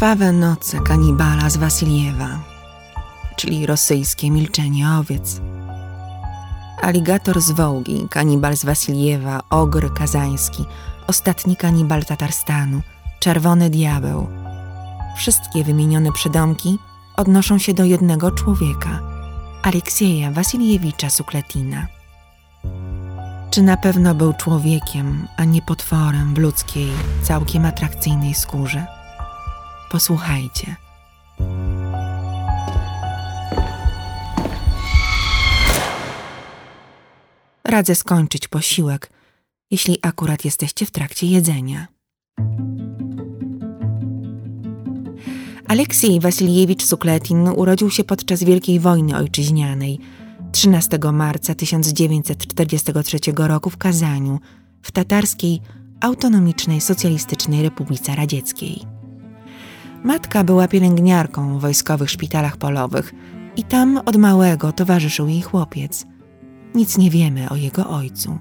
Krwawe noce kanibala z Wasiliewa, czyli rosyjskie milczenie owiec. Aligator z Wołgi, kanibal z Wasiliewa, ogr kazański, ostatni kanibal Tatarstanu, czerwony diabeł. Wszystkie wymienione przydomki odnoszą się do jednego człowieka, Aleksieja Wasiliewicza Sukletina. Czy na pewno był człowiekiem, a nie potworem w ludzkiej, całkiem atrakcyjnej skórze? Posłuchajcie. Radzę skończyć posiłek, jeśli akurat jesteście w trakcie jedzenia. Aleksiej Wasiliewicz Sukletin urodził się podczas Wielkiej Wojny Ojczyźnianej 13 marca 1943 roku w Kazaniu, w tatarskiej Autonomicznej Socjalistycznej Republice Radzieckiej. Matka była pielęgniarką w wojskowych szpitalach polowych i tam od małego towarzyszył jej chłopiec. Nic nie wiemy o jego ojcu.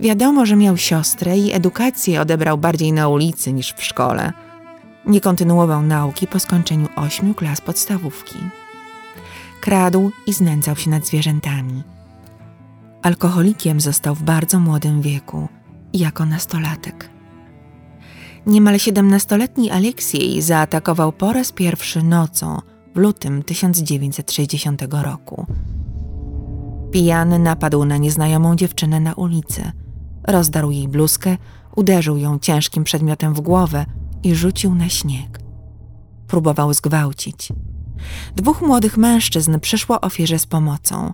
Wiadomo, że miał siostrę i edukację odebrał bardziej na ulicy niż w szkole. Nie kontynuował nauki po skończeniu ośmiu klas podstawówki. Kradł i znęcał się nad zwierzętami. Alkoholikiem został w bardzo młodym wieku, jako nastolatek. Niemal siedemnastoletni Aleksiej zaatakował po raz pierwszy nocą w lutym 1960 roku. Pijany napadł na nieznajomą dziewczynę na ulicy. Rozdarł jej bluzkę, uderzył ją ciężkim przedmiotem w głowę i rzucił na śnieg. Próbował zgwałcić. Dwóch młodych mężczyzn przyszło ofierze z pomocą.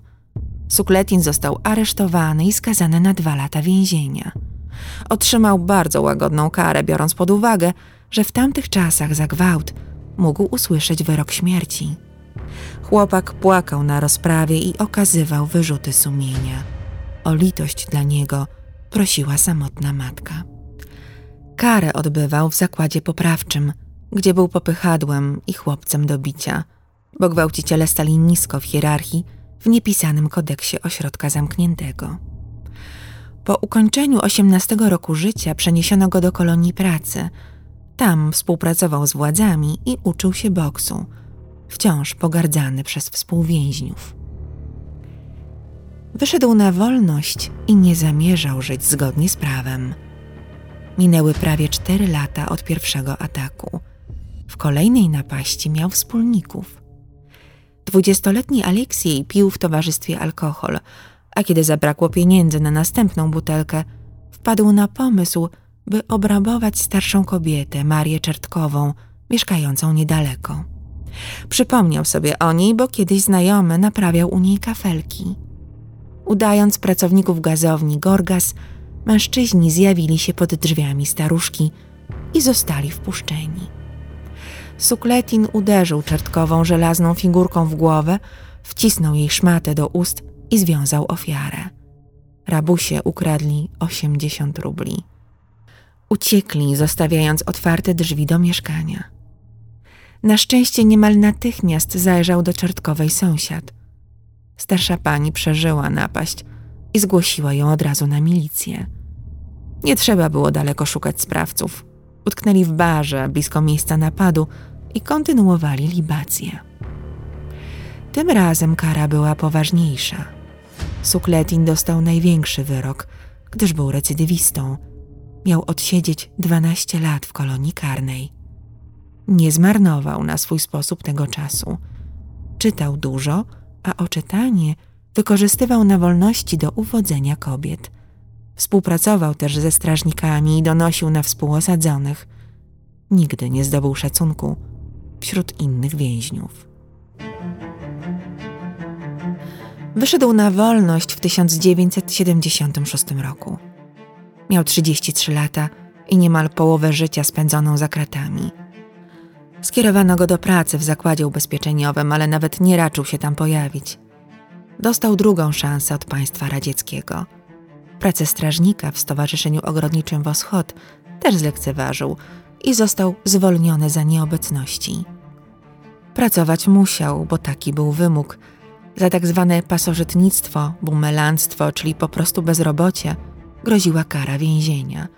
Sukletin został aresztowany i skazany na dwa lata więzienia. Otrzymał bardzo łagodną karę, biorąc pod uwagę, że w tamtych czasach za gwałt mógł usłyszeć wyrok śmierci. Chłopak płakał na rozprawie i okazywał wyrzuty sumienia. O litość dla niego prosiła samotna matka. Karę odbywał w zakładzie poprawczym, gdzie był popychadłem i chłopcem do bicia, bo gwałciciele stali nisko w hierarchii w niepisanym kodeksie ośrodka zamkniętego. Po ukończeniu 18 roku życia przeniesiono go do kolonii pracy. Tam współpracował z władzami i uczył się boksu, wciąż pogardzany przez współwięźniów. Wyszedł na wolność i nie zamierzał żyć zgodnie z prawem. Minęły prawie cztery lata od pierwszego ataku. W kolejnej napaści miał wspólników. Dwudziestoletni Aleksiej pił w towarzystwie alkohol, a kiedy zabrakło pieniędzy na następną butelkę, wpadł na pomysł, by obrabować starszą kobietę, Marię Czertkową, mieszkającą niedaleko. Przypomniał sobie o niej, bo kiedyś znajomy naprawiał u niej kafelki. Udając pracowników gazowni Gorgas, mężczyźni zjawili się pod drzwiami staruszki i zostali wpuszczeni. Sukletin uderzył czertkową żelazną figurką w głowę, wcisnął jej szmatę do ust i związał ofiarę. Rabusie ukradli 80 rubli. Uciekli, zostawiając otwarte drzwi do mieszkania. Na szczęście niemal natychmiast zajrzał do czertkowej sąsiad. Starsza pani przeżyła napaść i zgłosiła ją od razu na milicję. Nie trzeba było daleko szukać sprawców. Utknęli w barze blisko miejsca napadu i kontynuowali libację. Tym razem kara była poważniejsza. Sukletin dostał największy wyrok, gdyż był recydywistą. Miał odsiedzieć 12 lat w kolonii karnej. Nie zmarnował na swój sposób tego czasu. Czytał dużo, a oczytanie wykorzystywał na wolności do uwodzenia kobiet. Współpracował też ze strażnikami i donosił na współosadzonych. Nigdy nie zdobył szacunku wśród innych więźniów. Wyszedł na wolność 1976 roku. Miał 33 lata i niemal połowę życia spędzoną za kratami. Skierowano go do pracy w zakładzie ubezpieczeniowym, ale nawet nie raczył się tam pojawić. Dostał drugą szansę od państwa radzieckiego. Pracę strażnika w Stowarzyszeniu Ogrodniczym Woschod też zlekceważył i został zwolniony za nieobecności. Pracować musiał, bo taki był wymóg. Za tak zwane pasożytnictwo, bumelanstwo, czyli po prostu bezrobocie, groziła kara więzienia.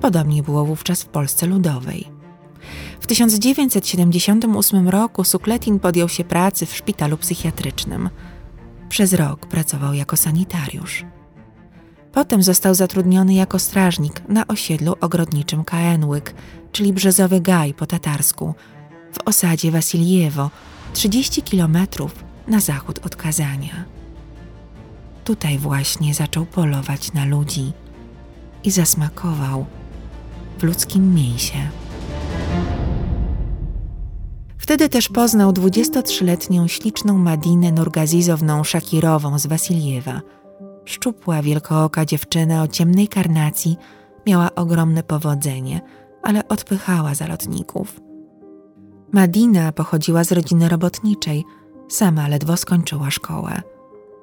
Podobnie było wówczas w Polsce Ludowej. W 1978 roku Sukletin podjął się pracy w szpitalu psychiatrycznym. Przez rok pracował jako sanitariusz. Potem został zatrudniony jako strażnik na osiedlu ogrodniczym Kaenłyk, czyli Brzezowy Gaj po tatarsku, w osadzie Wasiliewo, 30 kilometrów na zachód od Kazania. Tutaj właśnie zaczął polować na ludzi i zasmakował w ludzkim mięsie. Wtedy też poznał 23-letnią śliczną Madinę Nurgazizowną Szakirową z Wasiliewa. Szczupła, wielkooka dziewczyna o ciemnej karnacji miała ogromne powodzenie, ale odpychała zalotników. Madina pochodziła z rodziny robotniczej, sama ledwo skończyła szkołę.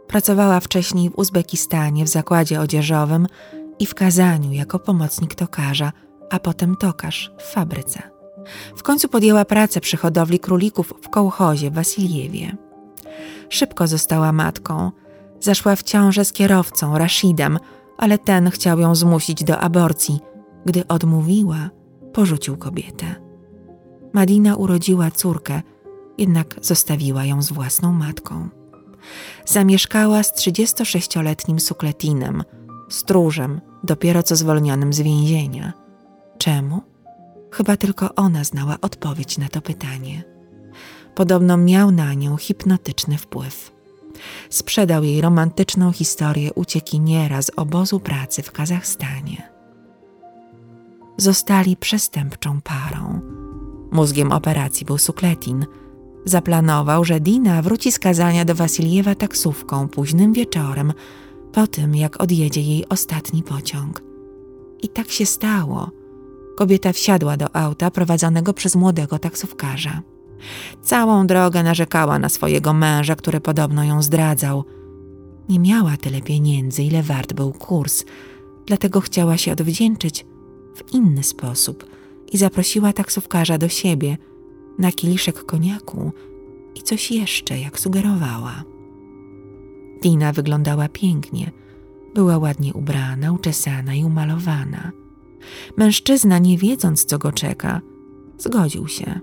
Pracowała wcześniej w Uzbekistanie w zakładzie odzieżowym i w Kazaniu jako pomocnik tokarza, a potem tokarz w fabryce. W końcu podjęła pracę przy hodowli królików w kołchozie w Wasiliewie. Szybko została matką. Zaszła w ciążę z kierowcą, Rashidem, ale ten chciał ją zmusić do aborcji. Gdy odmówiła, porzucił kobietę. Madina urodziła córkę, jednak zostawiła ją z własną matką. Zamieszkała z 36-letnim Sukletinem, stróżem, dopiero co zwolnionym z więzienia. Czemu? Chyba tylko ona znała odpowiedź na to pytanie. Podobno miał na nią hipnotyczny wpływ. Sprzedał jej romantyczną historię uciekiniera z obozu pracy w Kazachstanie. Zostali przestępczą parą. Mózgiem operacji był Sukletin. Zaplanował, że Dina wróci z kazania do Wasiliewa taksówką późnym wieczorem, po tym jak odjedzie jej ostatni pociąg. I tak się stało – Kobieta wsiadła do auta prowadzonego przez młodego taksówkarza. Całą drogę narzekała na swojego męża, który podobno ją zdradzał. Nie miała tyle pieniędzy, ile wart był kurs, dlatego chciała się odwdzięczyć w inny sposób i zaprosiła taksówkarza do siebie na kieliszek koniaku i coś jeszcze, jak sugerowała. Dina wyglądała pięknie. Była ładnie ubrana, uczesana i umalowana. Mężczyzna, nie wiedząc, co go czeka, zgodził się.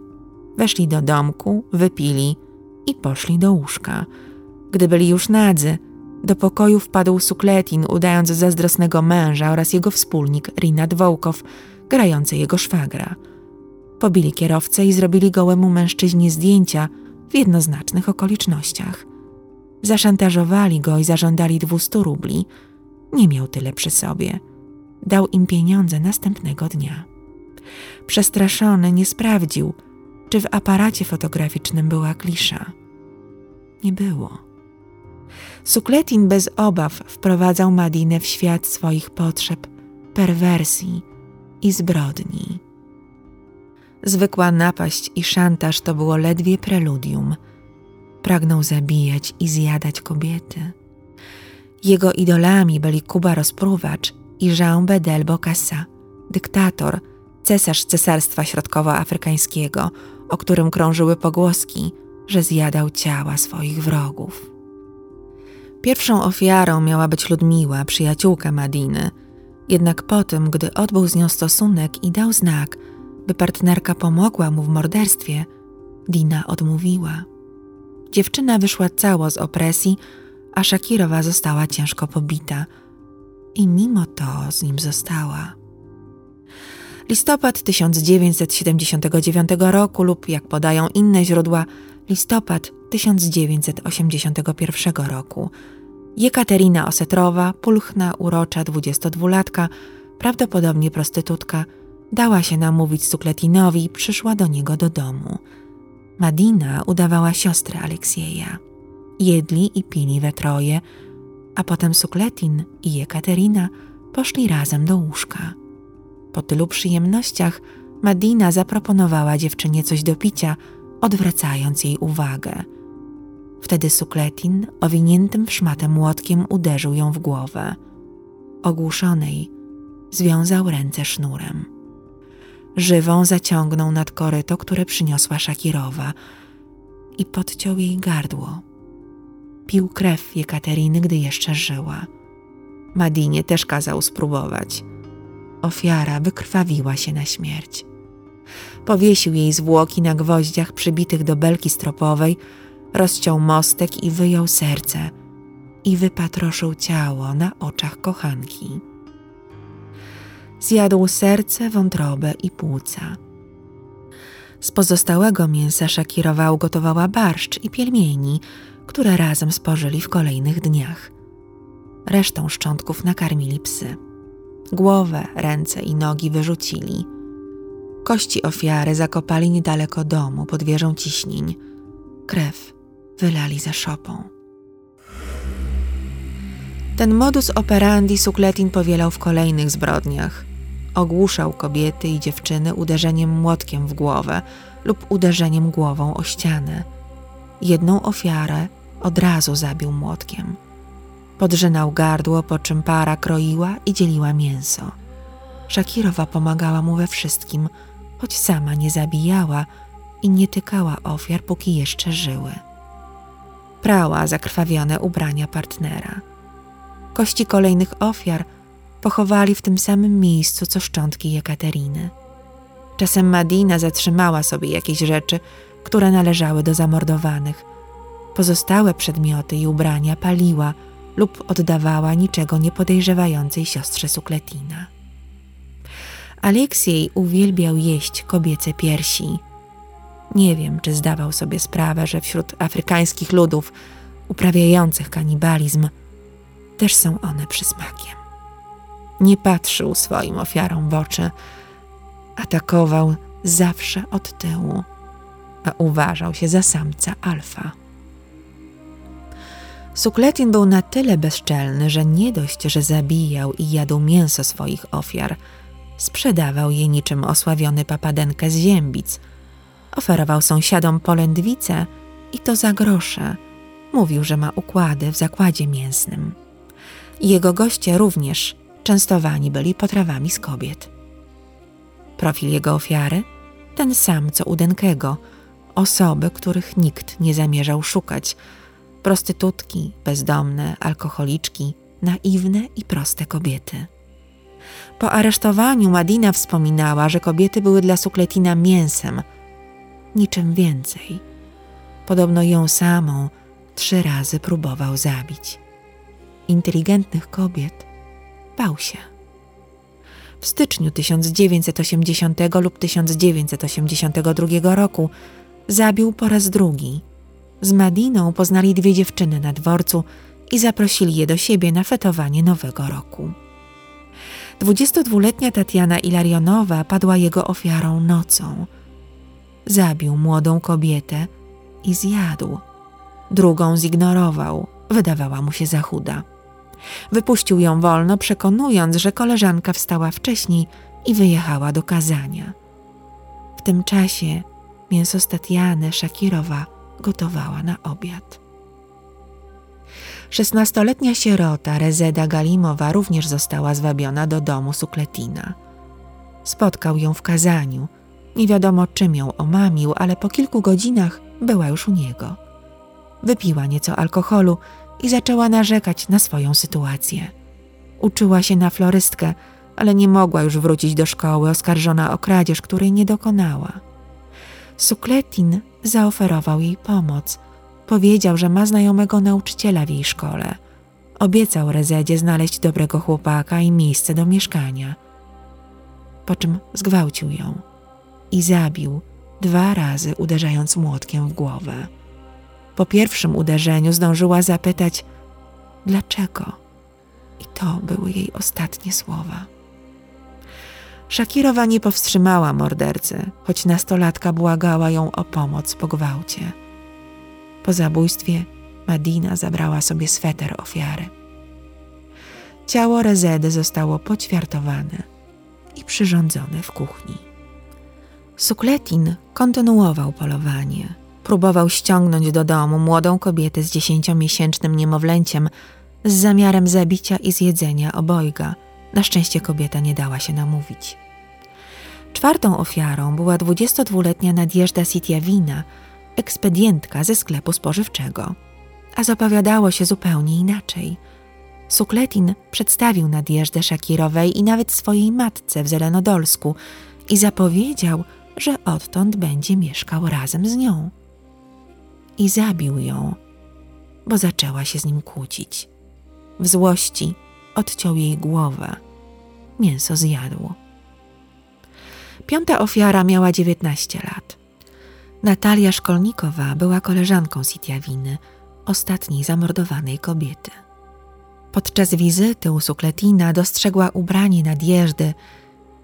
Weszli do domku, wypili i poszli do łóżka. Gdy byli już nadzy, do pokoju wpadł Sukletin, udając zazdrosnego męża oraz jego wspólnik Rinat Wołkow, grający jego szwagra. Pobili kierowcę i zrobili gołemu mężczyźnie zdjęcia w jednoznacznych okolicznościach. Zaszantażowali go i zażądali dwustu rubli. Nie miał tyle przy sobie – Dał im pieniądze następnego dnia. Przestraszony nie sprawdził, czy w aparacie fotograficznym była klisza. Nie było. Sukletin bez obaw wprowadzał Madinę w świat swoich potrzeb, perwersji i zbrodni. Zwykła napaść i szantaż to było ledwie preludium. Pragnął zabijać i zjadać kobiety. Jego idolami byli Kuba Rozpruwacz i Jean Bedel Bokassa, dyktator, cesarz Cesarstwa Środkowoafrykańskiego, o którym krążyły pogłoski, że zjadał ciała swoich wrogów. Pierwszą ofiarą miała być Ludmiła, przyjaciółka Madiny, jednak po tym, gdy odbył z nią stosunek i dał znak, by partnerka pomogła mu w morderstwie, Dina odmówiła. Dziewczyna wyszła cało z opresji, a Szakirowa została ciężko pobita – i mimo to z nim została. Listopad 1979 roku lub jak podają inne źródła, listopad 1981 roku. Jekaterina Osetrowa, pulchna, urocza 22-latka, prawdopodobnie prostytutka, dała się namówić Sukletinowi i przyszła do niego do domu. Madina udawała siostrę Aleksieja. Jedli i pili we troje, a potem Sukletin i Jekaterina poszli razem do łóżka. Po tylu przyjemnościach Madina zaproponowała dziewczynie coś do picia, odwracając jej uwagę. Wtedy Sukletin owiniętym w szmatę młotkiem uderzył ją w głowę. Ogłuszonej związał ręce sznurem. Żywą zaciągnął nad koryto, które przyniosła Szakirowa i podciął jej gardło pił krew Jekateriny, gdy jeszcze żyła. Madinie też kazał spróbować. Ofiara wykrwawiła się na śmierć. Powiesił jej zwłoki na gwoździach przybitych do belki stropowej, rozciął mostek i wyjął serce i wypatroszył ciało na oczach kochanki. Zjadł serce, wątrobę i płuca. Z pozostałego mięsa Szakirowa ugotowała barszcz i pielmieni, które razem spożyli w kolejnych dniach. Resztą szczątków nakarmili psy. Głowę, ręce i nogi wyrzucili. Kości ofiary zakopali niedaleko domu pod wieżą ciśnień. Krew wylali za szopą. Ten modus operandi Sukletin powielał w kolejnych zbrodniach. Ogłuszał kobiety i dziewczyny uderzeniem młotkiem w głowę lub uderzeniem głową o ścianę. Jedną ofiarę od razu zabił młotkiem. Podrzynał gardło, po czym para kroiła i dzieliła mięso. Szakirowa pomagała mu we wszystkim, choć sama nie zabijała i nie tykała ofiar, póki jeszcze żyły. Prała zakrwawione ubrania partnera. Kości kolejnych ofiar pochowali w tym samym miejscu co szczątki Jekateriny. Czasem Madina zatrzymała sobie jakieś rzeczy, które należały do zamordowanych. Pozostałe przedmioty i ubrania paliła lub oddawała niczego nie podejrzewającej siostrze Sukletina. Aleksiej uwielbiał jeść kobiece piersi. Nie wiem, czy zdawał sobie sprawę, że wśród afrykańskich ludów uprawiających kanibalizm też są one przysmakiem. Nie patrzył swoim ofiarom w oczy, atakował zawsze od tyłu, a uważał się za samca alfa. Sukletin był na tyle bezczelny, że nie dość, że zabijał i jadł mięso swoich ofiar, sprzedawał je niczym osławiony papadenkę z ziębic. Oferował sąsiadom polędwice i to za grosze. Mówił, że ma układy w zakładzie mięsnym. Jego goście również częstowani byli potrawami z kobiet. Profil jego ofiary? Ten sam co u Denkego. Osoby, których nikt nie zamierzał szukać. Prostytutki, bezdomne, alkoholiczki, naiwne i proste kobiety. Po aresztowaniu Madina wspominała, że kobiety były dla Sukletina mięsem, niczym więcej. Podobno ją samą trzy razy próbował zabić. Inteligentnych kobiet bał się. W styczniu 1980 lub 1982 roku zabił po raz drugi. Z Madiną poznali dwie dziewczyny na dworcu i zaprosili je do siebie na fetowanie Nowego Roku. 22-letnia Tatiana Ilarionowa padła jego ofiarą nocą. Zabił młodą kobietę i zjadł. Drugą zignorował, wydawała mu się za chuda. Wypuścił ją wolno, przekonując, że koleżanka wstała wcześniej i wyjechała do kazania. W tym czasie mięso z Tatiany Szakirowa gotowała na obiad. Szesnastoletnia sierota Rezeda Galimowa również została zwabiona do domu Sukletina. Spotkał ją w kazaniu. Nie wiadomo, czym ją omamił, ale po kilku godzinach była już u niego. Wypiła nieco alkoholu i zaczęła narzekać na swoją sytuację. Uczyła się na florystkę, ale nie mogła już wrócić do szkoły, oskarżona o kradzież, której nie dokonała. Sukletin zaoferował jej pomoc. Powiedział, że ma znajomego nauczyciela w jej szkole. Obiecał Rezedzie znaleźć dobrego chłopaka i miejsce do mieszkania. Po czym zgwałcił ją i zabił dwa razy, uderzając młotkiem w głowę. Po pierwszym uderzeniu zdążyła zapytać dlaczego. I to były jej ostatnie słowa. Szakirowa nie powstrzymała mordercy, choć nastolatka błagała ją o pomoc po gwałcie. Po zabójstwie Madina zabrała sobie sweter ofiary. Ciało Rezedy zostało poćwiartowane i przyrządzone w kuchni. Sukletin kontynuował polowanie próbował ściągnąć do domu młodą kobietę z dziesięciomiesięcznym niemowlęciem z zamiarem zabicia i zjedzenia obojga. Na szczęście kobieta nie dała się namówić. Czwartą ofiarą była 22-letnia Nadjeżda Sitjawina, ekspedientka ze sklepu spożywczego. A zapowiadało się zupełnie inaczej. Sukletin przedstawił Nadjeżdę Szakirowej i nawet swojej matce w Zelenodolsku i zapowiedział, że odtąd będzie mieszkał razem z nią. I zabił ją, bo zaczęła się z nim kłócić. W złości odciął jej głowę. Mięso zjadło. Piąta ofiara miała 19 lat. Natalia Szkolnikowa była koleżanką Sitiawiny, ostatniej zamordowanej kobiety. Podczas wizyty u Sukletina dostrzegła ubranie nadjeżdy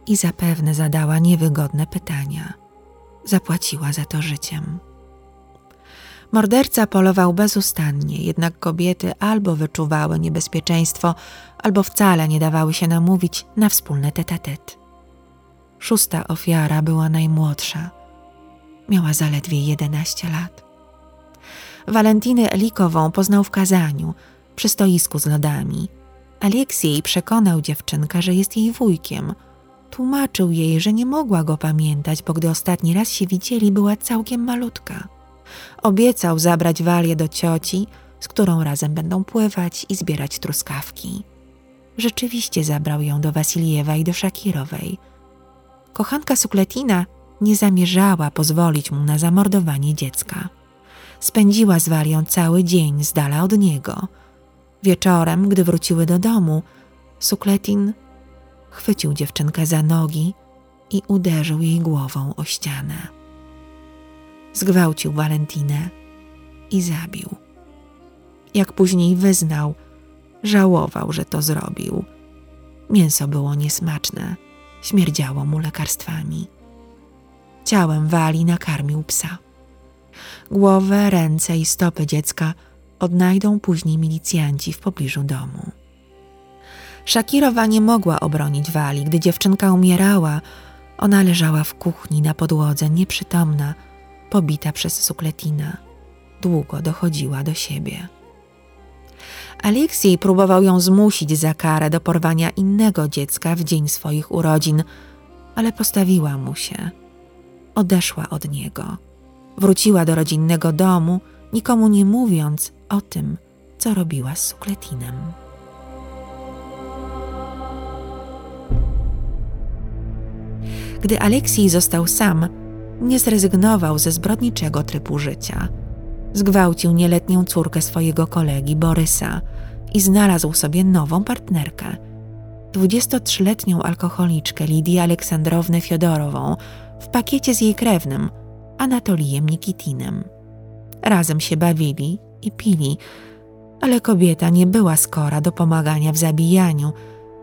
i zapewne zadała niewygodne pytania. Zapłaciła za to życiem. Morderca polował bezustannie, jednak kobiety albo wyczuwały niebezpieczeństwo, albo wcale nie dawały się namówić na wspólne tete-tet. Szósta ofiara była najmłodsza. Miała zaledwie 11 lat. Walentinę Elikową poznał w kazaniu, przy stoisku z lodami. Aleksiej przekonał dziewczynkę, że jest jej wujkiem. Tłumaczył jej, że nie mogła go pamiętać, bo gdy ostatni raz się widzieli, była całkiem malutka. Obiecał zabrać Walię do cioci, z którą razem będą pływać i zbierać truskawki. Rzeczywiście zabrał ją do Wasiliewa i do Szakirowej. Kochanka Sukletina nie zamierzała pozwolić mu na zamordowanie dziecka. Spędziła z Walią cały dzień z dala od niego. Wieczorem, gdy wróciły do domu, Sukletin chwycił dziewczynkę za nogi i uderzył jej głową o ścianę. Zgwałcił Walentinę i zabił. Jak później wyznał, żałował, że to zrobił. Mięso było niesmaczne, śmierdziało mu lekarstwami. Ciałem Wali nakarmił psa. Głowę, ręce i stopy dziecka odnajdą później milicjanci w pobliżu domu. Szakirowa nie mogła obronić Wali. Gdy dziewczynka umierała, ona leżała w kuchni na podłodze, nieprzytomna, pobita przez Sukletina. Długo dochodziła do siebie. Aleksiej próbował ją zmusić za karę do porwania innego dziecka w dzień swoich urodzin, ale postawiła mu się. Odeszła od niego. Wróciła do rodzinnego domu, nikomu nie mówiąc o tym, co robiła z Sukletinem. Gdy Aleksiej został sam, nie zrezygnował ze zbrodniczego trybu życia. Zgwałcił nieletnią córkę swojego kolegi Borysa i znalazł sobie nową partnerkę. 23-letnią alkoholiczkę Lidię Aleksandrownę Fiodorową w pakiecie z jej krewnym, Anatolijem Nikitinem. Razem się bawili i pili, ale kobieta nie była skora do pomagania w zabijaniu.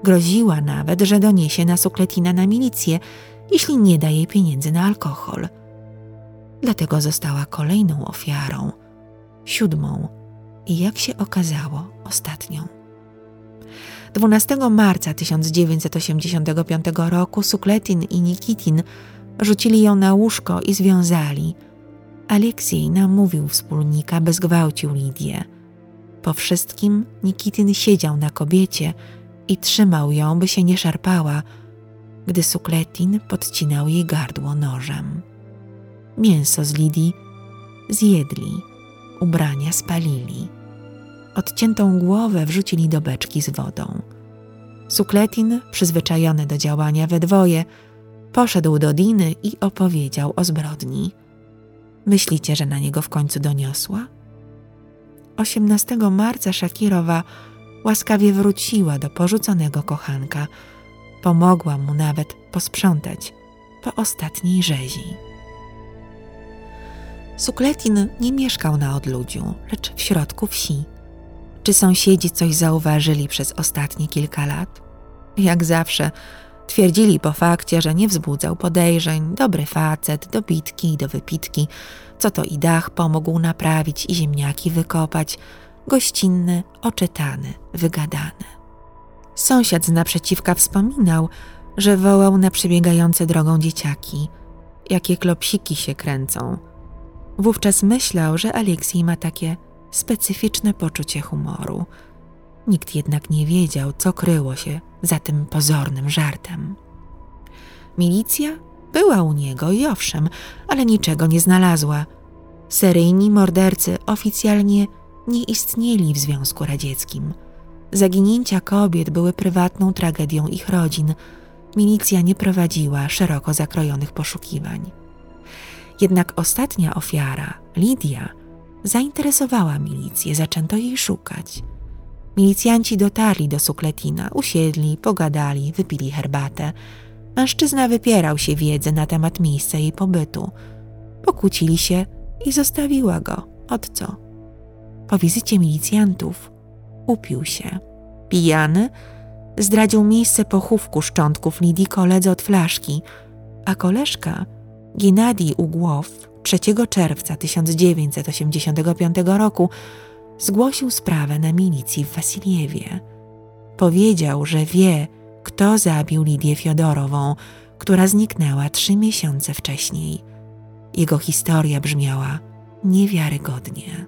Groziła nawet, że doniesie na Sukletina na milicję jeśli nie da jej pieniędzy na alkohol. Dlatego została kolejną ofiarą, siódmą i jak się okazało, ostatnią. 12 marca 1985 roku Sukletin i Nikitin rzucili ją na łóżko i związali. Aleksiej namówił wspólnika, by zgwałcił Lidię. Po wszystkim Nikitin siedział na kobiecie i trzymał ją, by się nie szarpała, gdy Sukletin podcinał jej gardło nożem. Mięso z Lidii zjedli, ubrania spalili. Odciętą głowę wrzucili do beczki z wodą. Sukletin, przyzwyczajony do działania we dwoje, poszedł do Diny i opowiedział o zbrodni. Myślicie, że na niego w końcu doniosła? 18 marca Szakirowa łaskawie wróciła do porzuconego kochanka – Pomogła mu nawet posprzątać po ostatniej rzezi. Sukletin nie mieszkał na odludziu, lecz w środku wsi. Czy sąsiedzi coś zauważyli przez ostatnie kilka lat? Jak zawsze, twierdzili po fakcie, że nie wzbudzał podejrzeń, dobry facet, do bitki i do wypitki, co to i dach pomógł naprawić i ziemniaki wykopać, gościnny, oczytany, wygadany. Sąsiad z naprzeciwka wspominał, że wołał na przebiegające drogą dzieciaki, jakie klopsiki się kręcą. Wówczas myślał, że Aleksiej ma takie specyficzne poczucie humoru. Nikt jednak nie wiedział, co kryło się za tym pozornym żartem. Milicja była u niego i owszem, ale niczego nie znalazła. Seryjni mordercy oficjalnie nie istnieli w Związku Radzieckim – Zaginięcia kobiet były prywatną tragedią ich rodzin. Milicja nie prowadziła szeroko zakrojonych poszukiwań. Jednak ostatnia ofiara, Lidia, zainteresowała milicję, zaczęto jej szukać. Milicjanci dotarli do Sukletina, usiedli, pogadali, wypili herbatę. Mężczyzna wypierał się wiedzy na temat miejsca jej pobytu. Pokłócili się i zostawiła go. Od co? Po wizycie milicjantów upił się. Pijany zdradził miejsce pochówku szczątków Lidii koledze od flaszki, a koleżka Ginadii Ugłow 3 czerwca 1985 roku zgłosił sprawę na milicji w Wasiliewie. Powiedział, że wie, kto zabił Lidię Fiodorową, która zniknęła trzy miesiące wcześniej. Jego historia brzmiała niewiarygodnie.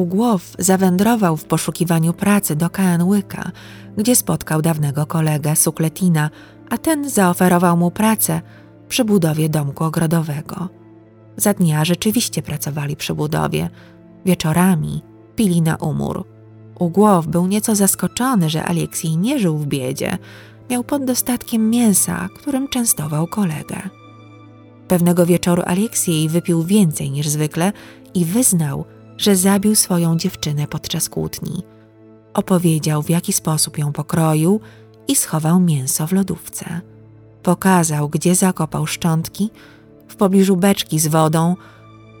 Ugłow zawędrował w poszukiwaniu pracy do Kaanłyka, gdzie spotkał dawnego kolegę Sukletina, a ten zaoferował mu pracę przy budowie domku ogrodowego. Za dnia rzeczywiście pracowali przy budowie. Wieczorami pili na umór. Ugłow był nieco zaskoczony, że Aleksiej nie żył w biedzie. Miał pod dostatkiem mięsa, którym częstował kolegę. Pewnego wieczoru Aleksiej wypił więcej niż zwykle i wyznał, że zabił swoją dziewczynę podczas kłótni. Opowiedział, w jaki sposób ją pokroił i schował mięso w lodówce. Pokazał, gdzie zakopał szczątki, w pobliżu beczki z wodą,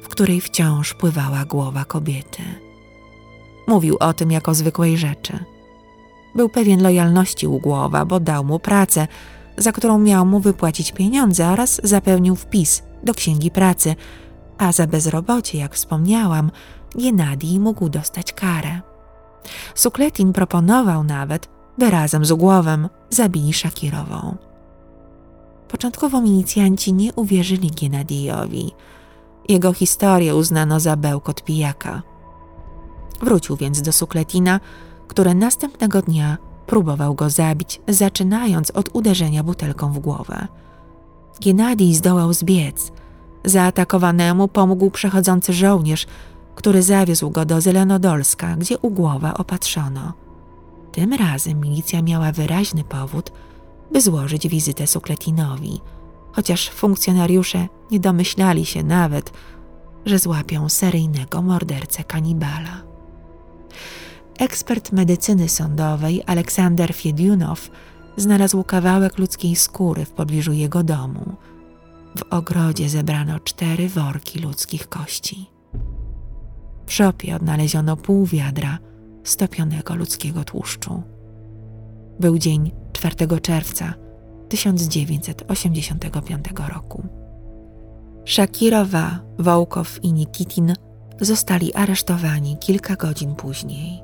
w której wciąż pływała głowa kobiety. Mówił o tym jako zwykłej rzeczy. Był pewien lojalności u głowa, bo dał mu pracę, za którą miał mu wypłacić pieniądze oraz zapełnił wpis do księgi pracy, a za bezrobocie, jak wspomniałam, Genadij mógł dostać karę. Sukletin proponował nawet, by razem z Ugłowem zabili Szakirową. Początkowo milicjanci nie uwierzyli Genadijowi. Jego historię uznano za bełkot pijaka. Wrócił więc do Sukletina, który następnego dnia próbował go zabić, zaczynając od uderzenia butelką w głowę. Genadij zdołał zbiec. Zaatakowanemu pomógł przechodzący żołnierz, który zawiózł go do Zelenodolska, gdzie u głowa opatrzono. Tym razem milicja miała wyraźny powód, by złożyć wizytę Sukletinowi, chociaż funkcjonariusze nie domyślali się nawet, że złapią seryjnego mordercę kanibala. Ekspert medycyny sądowej Aleksander Fiediunow znalazł kawałek ludzkiej skóry w pobliżu jego domu. W ogrodzie zebrano cztery worki ludzkich kości. W szopie odnaleziono pół wiadra stopionego ludzkiego tłuszczu. Był dzień 4 czerwca 1985 roku. Szakirowa, Wołkow i Nikitin zostali aresztowani kilka godzin później.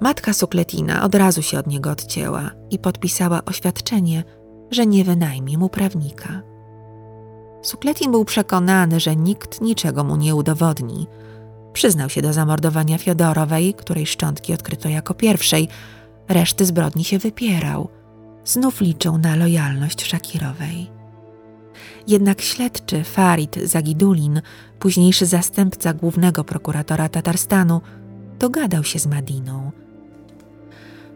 Matka Sukletina od razu się od niego odcięła i podpisała oświadczenie, że nie wynajmie mu prawnika. Sukletin był przekonany, że nikt niczego mu nie udowodni. Przyznał się do zamordowania Fiodorowej, której szczątki odkryto jako pierwszej. Reszty zbrodni się wypierał. Znów liczył na lojalność Szakirowej. Jednak śledczy Farid Zagidulin, późniejszy zastępca głównego prokuratora Tatarstanu, dogadał się z Madiną.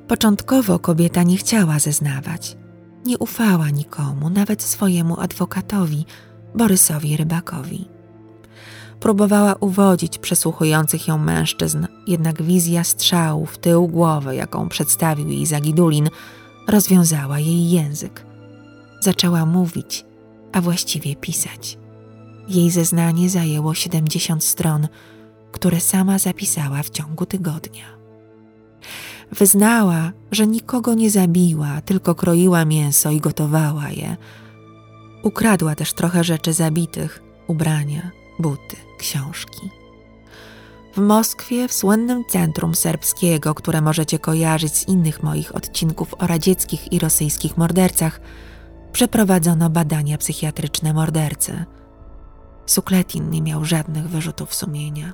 Początkowo kobieta nie chciała zeznawać. Nie ufała nikomu, nawet swojemu adwokatowi, Borysowi Rybakowi. Próbowała uwodzić przesłuchujących ją mężczyzn, jednak wizja strzału w tył głowy, jaką przedstawił jej Zagidulin, rozwiązała jej język. Zaczęła mówić, a właściwie pisać. Jej zeznanie zajęło 70 stron, które sama zapisała w ciągu tygodnia. Wyznała, że nikogo nie zabiła, tylko kroiła mięso i gotowała je. Ukradła też trochę rzeczy zabitych ubrania, buty, książki. W Moskwie, w słynnym centrum serbskiego, które możecie kojarzyć z innych moich odcinków o radzieckich i rosyjskich mordercach, przeprowadzono badania psychiatryczne mordercy. Sukletin nie miał żadnych wyrzutów sumienia.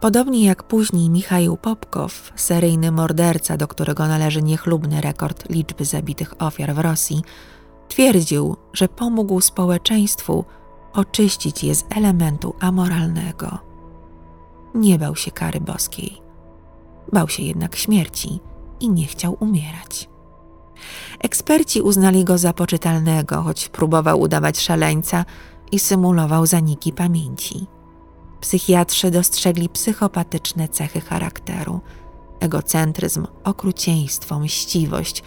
Podobnie jak później Michał Popkow, seryjny morderca, do którego należy niechlubny rekord liczby zabitych ofiar w Rosji, twierdził, że pomógł społeczeństwu oczyścić je z elementu amoralnego. Nie bał się kary boskiej. Bał się jednak śmierci i nie chciał umierać. Eksperci uznali go za poczytalnego, choć próbował udawać szaleńca i symulował zaniki pamięci. Psychiatrzy dostrzegli psychopatyczne cechy charakteru, egocentryzm, okrucieństwo, mściwość,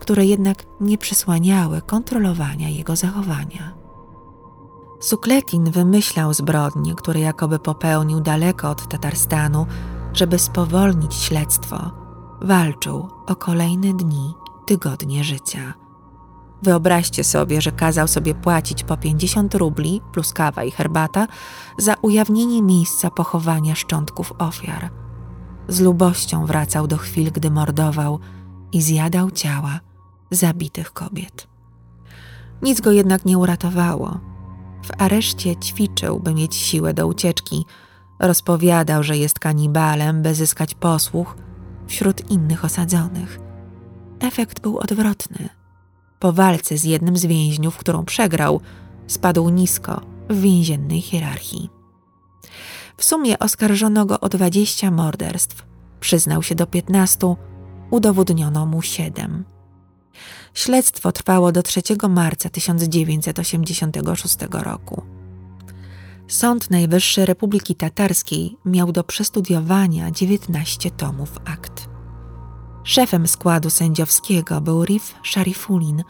które jednak nie przysłaniały kontrolowania jego zachowania. Sukletin wymyślał zbrodnie, które jakoby popełnił daleko od Tatarstanu, żeby spowolnić śledztwo. Walczył o kolejne dni, tygodnie życia. Wyobraźcie sobie, że kazał sobie płacić po 50 rubli plus kawa i herbata za ujawnienie miejsca pochowania szczątków ofiar. Z lubością wracał do chwil, gdy mordował i zjadał ciała zabitych kobiet. Nic go jednak nie uratowało. W areszcie ćwiczył, by mieć siłę do ucieczki. Rozpowiadał, że jest kanibalem, by zyskać posłuch wśród innych osadzonych. Efekt był odwrotny. Po walce z jednym z więźniów, którą przegrał, spadł nisko w więziennej hierarchii. W sumie oskarżono go o 20 morderstw. Przyznał się do 15, udowodniono mu 7. Śledztwo trwało do 3 marca 1986 roku. Sąd Najwyższy Republiki Tatarskiej miał do przestudiowania 19 tomów akt. Szefem składu sędziowskiego był Rif Sharifulin,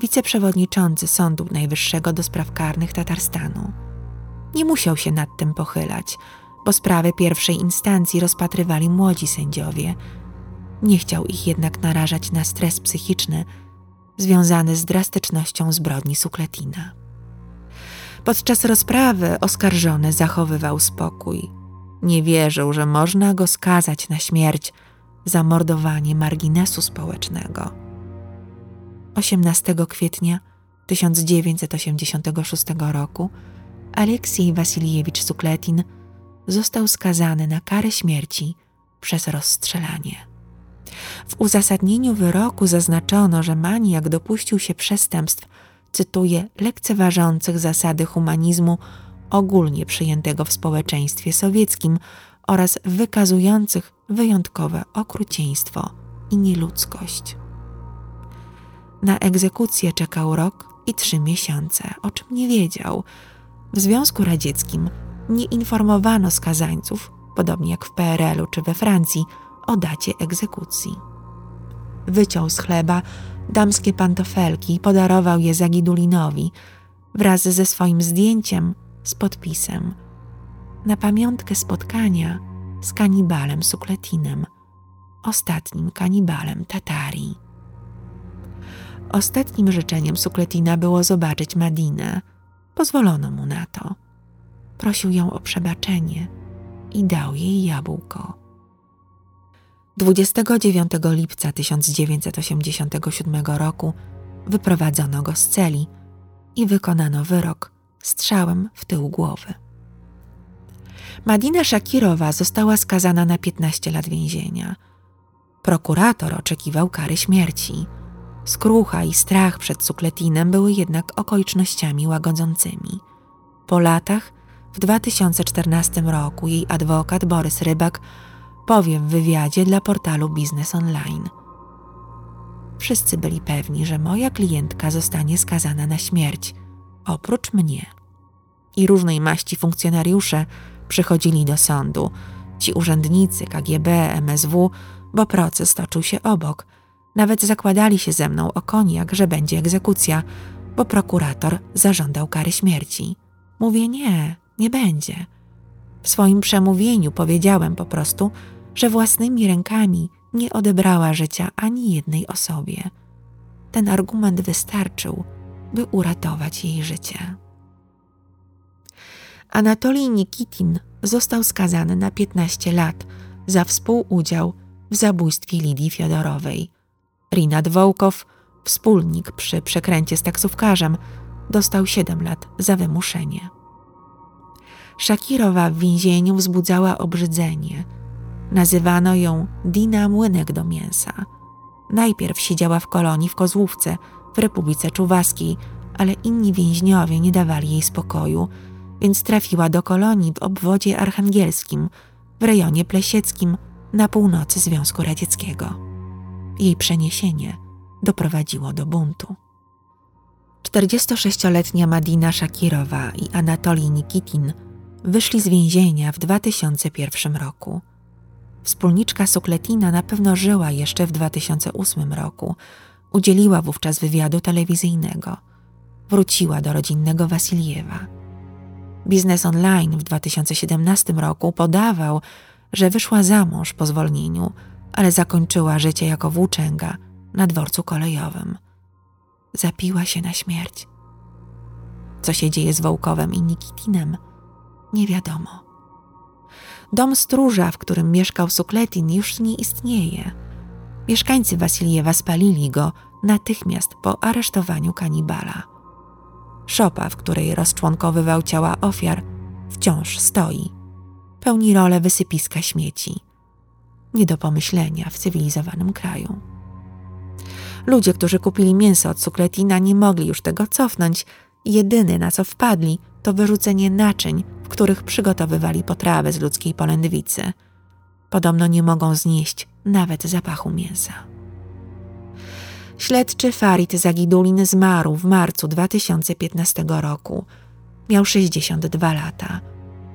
wiceprzewodniczący Sądu Najwyższego do Spraw Karnych Tatarstanu. Nie musiał się nad tym pochylać, bo sprawy pierwszej instancji rozpatrywali młodzi sędziowie. Nie chciał ich jednak narażać na stres psychiczny związany z drastycznością zbrodni Sukletina. Podczas rozprawy oskarżony zachowywał spokój. Nie wierzył, że można go skazać na śmierć za mordowanie marginesu społecznego. 18 kwietnia 1986 roku Aleksiej Wasilijewicz Sukletin został skazany na karę śmierci przez rozstrzelanie. W uzasadnieniu wyroku zaznaczono, że maniak dopuścił się przestępstw, cytuję, lekceważących zasady humanizmu ogólnie przyjętego w społeczeństwie sowieckim oraz wykazujących wyjątkowe okrucieństwo i nieludzkość. Na egzekucję czekał rok i trzy miesiące, o czym nie wiedział. W Związku Radzieckim nie informowano skazańców, podobnie jak w PRL-u czy we Francji, o dacie egzekucji. Wyciął z chleba damskie pantofelki i podarował je Zagidulinowi wraz ze swoim zdjęciem z podpisem na pamiątkę spotkania z kanibalem Sukletinem, ostatnim kanibalem Tatarii. Ostatnim życzeniem Sukletina było zobaczyć Madinę. Pozwolono mu na to. Prosił ją o przebaczenie i dał jej jabłko. 29 lipca 1987 roku wyprowadzono go z celi i wykonano wyrok strzałem w tył głowy. Madina Szakirowa została skazana na 15 lat więzienia. Prokurator oczekiwał kary śmierci. Skrucha i strach przed Sukletinem były jednak okolicznościami łagodzącymi. Po latach, w 2014 roku, jej adwokat Borys Rybak powie w wywiadzie dla portalu Biznes Online. Wszyscy byli pewni, że moja klientka zostanie skazana na śmierć, oprócz mnie. I różnej maści funkcjonariusze przychodzili do sądu, ci urzędnicy KGB, MSW, bo proces toczył się obok. Nawet zakładali się ze mną o koniak, że będzie egzekucja, bo prokurator zażądał kary śmierci. Mówię nie, nie będzie. W swoim przemówieniu powiedziałem po prostu, że własnymi rękami nie odebrała życia ani jednej osobie. Ten argument wystarczył, by uratować jej życie. Anatolij Nikitin został skazany na 15 lat za współudział w zabójstwie Lidii Fiodorowej. Rinat Wołkow, wspólnik przy przekręcie z taksówkarzem, dostał 7 lat za wymuszenie. Szakirowa w więzieniu wzbudzała obrzydzenie. Nazywano ją Dina Młynek do mięsa. Najpierw siedziała w kolonii w Kozłówce w Republice Czuwaskiej, ale inni więźniowie nie dawali jej spokoju, więc trafiła do kolonii w obwodzie archangelskim, w rejonie plesieckim na północy Związku Radzieckiego. Jej przeniesienie doprowadziło do buntu. 46-letnia Madina Szakirowa i Anatolij Nikitin wyszli z więzienia w 2001 roku. Wspólniczka Sukletina na pewno żyła jeszcze w 2008 roku. Udzieliła wówczas wywiadu telewizyjnego. Wróciła do rodzinnego Wasiliewa. Biznes Online w 2017 roku podawał, że wyszła za mąż po zwolnieniu, ale zakończyła życie jako włóczęga na dworcu kolejowym. Zapiła się na śmierć. Co się dzieje z Wołkowem i Nikitinem, nie wiadomo. Dom stróża, w którym mieszkał Sukletin, już nie istnieje. Mieszkańcy Wasiliewa spalili go natychmiast po aresztowaniu kanibala. Szopa, w której rozczłonkowywał ciała ofiar, wciąż stoi. Pełni rolę wysypiska śmieci. Nie do pomyślenia w cywilizowanym kraju. Ludzie, którzy kupili mięso od Sukletina, nie mogli już tego cofnąć. Jedyne, na co wpadli, to wyrzucenie naczyń, których przygotowywali potrawę z ludzkiej polędwicy. Podobno nie mogą znieść nawet zapachu mięsa. Śledczy Farid Zagidulin zmarł w marcu 2015 roku. Miał 62 lata.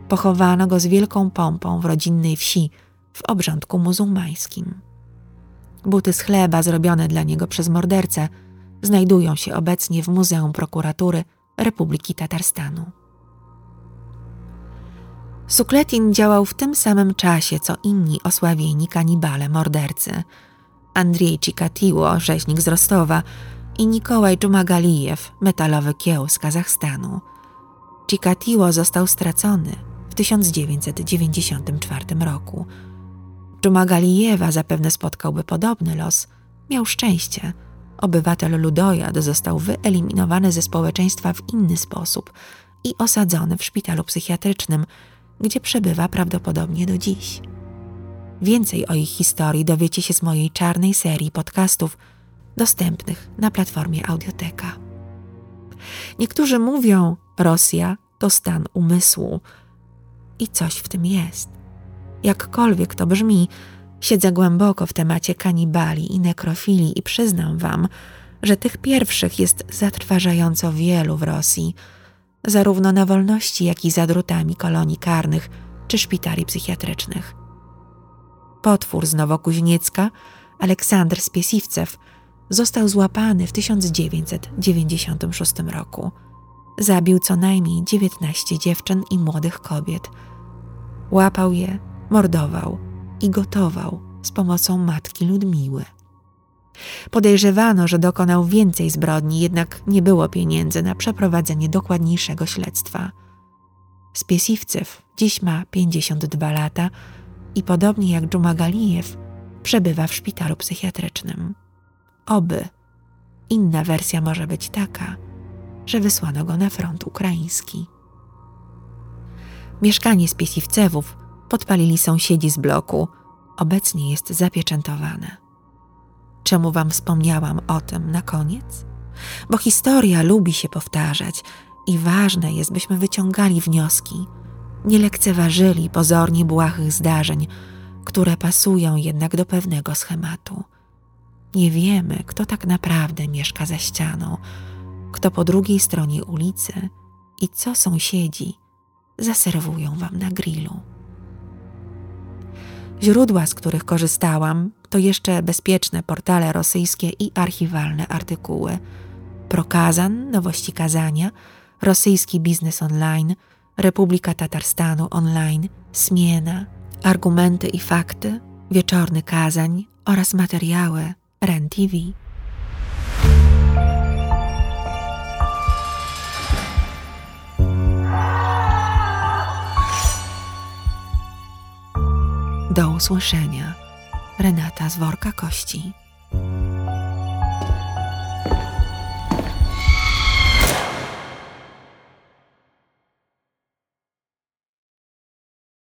Pochowano go z wielką pompą w rodzinnej wsi w obrządku muzułmańskim. Buty z chleba zrobione dla niego przez mordercę znajdują się obecnie w Muzeum Prokuratury Republiki Tatarstanu. Sukletin działał w tym samym czasie, co inni osławieni kanibale mordercy. Andrzej Cikatiło, rzeźnik z Rostowa i Nikołaj Dżumagalijew, metalowy kieł z Kazachstanu. Cikatiło został stracony w 1994 roku. Dżumagalijewa zapewne spotkałby podobny los. Miał szczęście. Obywatel Ludojad został wyeliminowany ze społeczeństwa w inny sposób i osadzony w szpitalu psychiatrycznym – gdzie przebywa prawdopodobnie do dziś. Więcej o ich historii dowiecie się z mojej czarnej serii podcastów dostępnych na platformie Audioteka. Niektórzy mówią, Rosja to stan umysłu i coś w tym jest. Jakkolwiek to brzmi, siedzę głęboko w temacie kanibali i nekrofilii i przyznam wam, że tych pierwszych jest zatrważająco wielu w Rosji – zarówno na wolności, jak i za drutami kolonii karnych czy szpitali psychiatrycznych. Potwór z Nowokuźniecka, Aleksander Spiesiwcew, został złapany w 1996 roku. Zabił co najmniej 19 dziewczyn i młodych kobiet. Łapał je, mordował i gotował z pomocą matki Ludmiły. Podejrzewano, że dokonał więcej zbrodni, jednak nie było pieniędzy na przeprowadzenie dokładniejszego śledztwa. Spiesiwcew dziś ma 52 lata i podobnie jak Dżumagalijew przebywa w szpitalu psychiatrycznym. Oby. Inna wersja może być taka, że wysłano go na front ukraiński. Mieszkanie Spiesiwcewów podpalili sąsiedzi z bloku. Obecnie jest zapieczętowane. Czemu wam wspomniałam o tym na koniec? Bo historia lubi się powtarzać i ważne jest, byśmy wyciągali wnioski, nie lekceważyli pozornie błahych zdarzeń, które pasują jednak do pewnego schematu. Nie wiemy, kto tak naprawdę mieszka za ścianą, kto po drugiej stronie ulicy i co sąsiedzi zaserwują wam na grillu. Źródła, z których korzystałam, to jeszcze bezpieczne portale rosyjskie i archiwalne artykuły. Prokazan, nowości kazania, rosyjski biznes online, Republika Tatarstanu online, Smiena, argumenty i fakty, wieczorny kazań oraz materiały REN TV. Do usłyszenia. Renata z worka kości.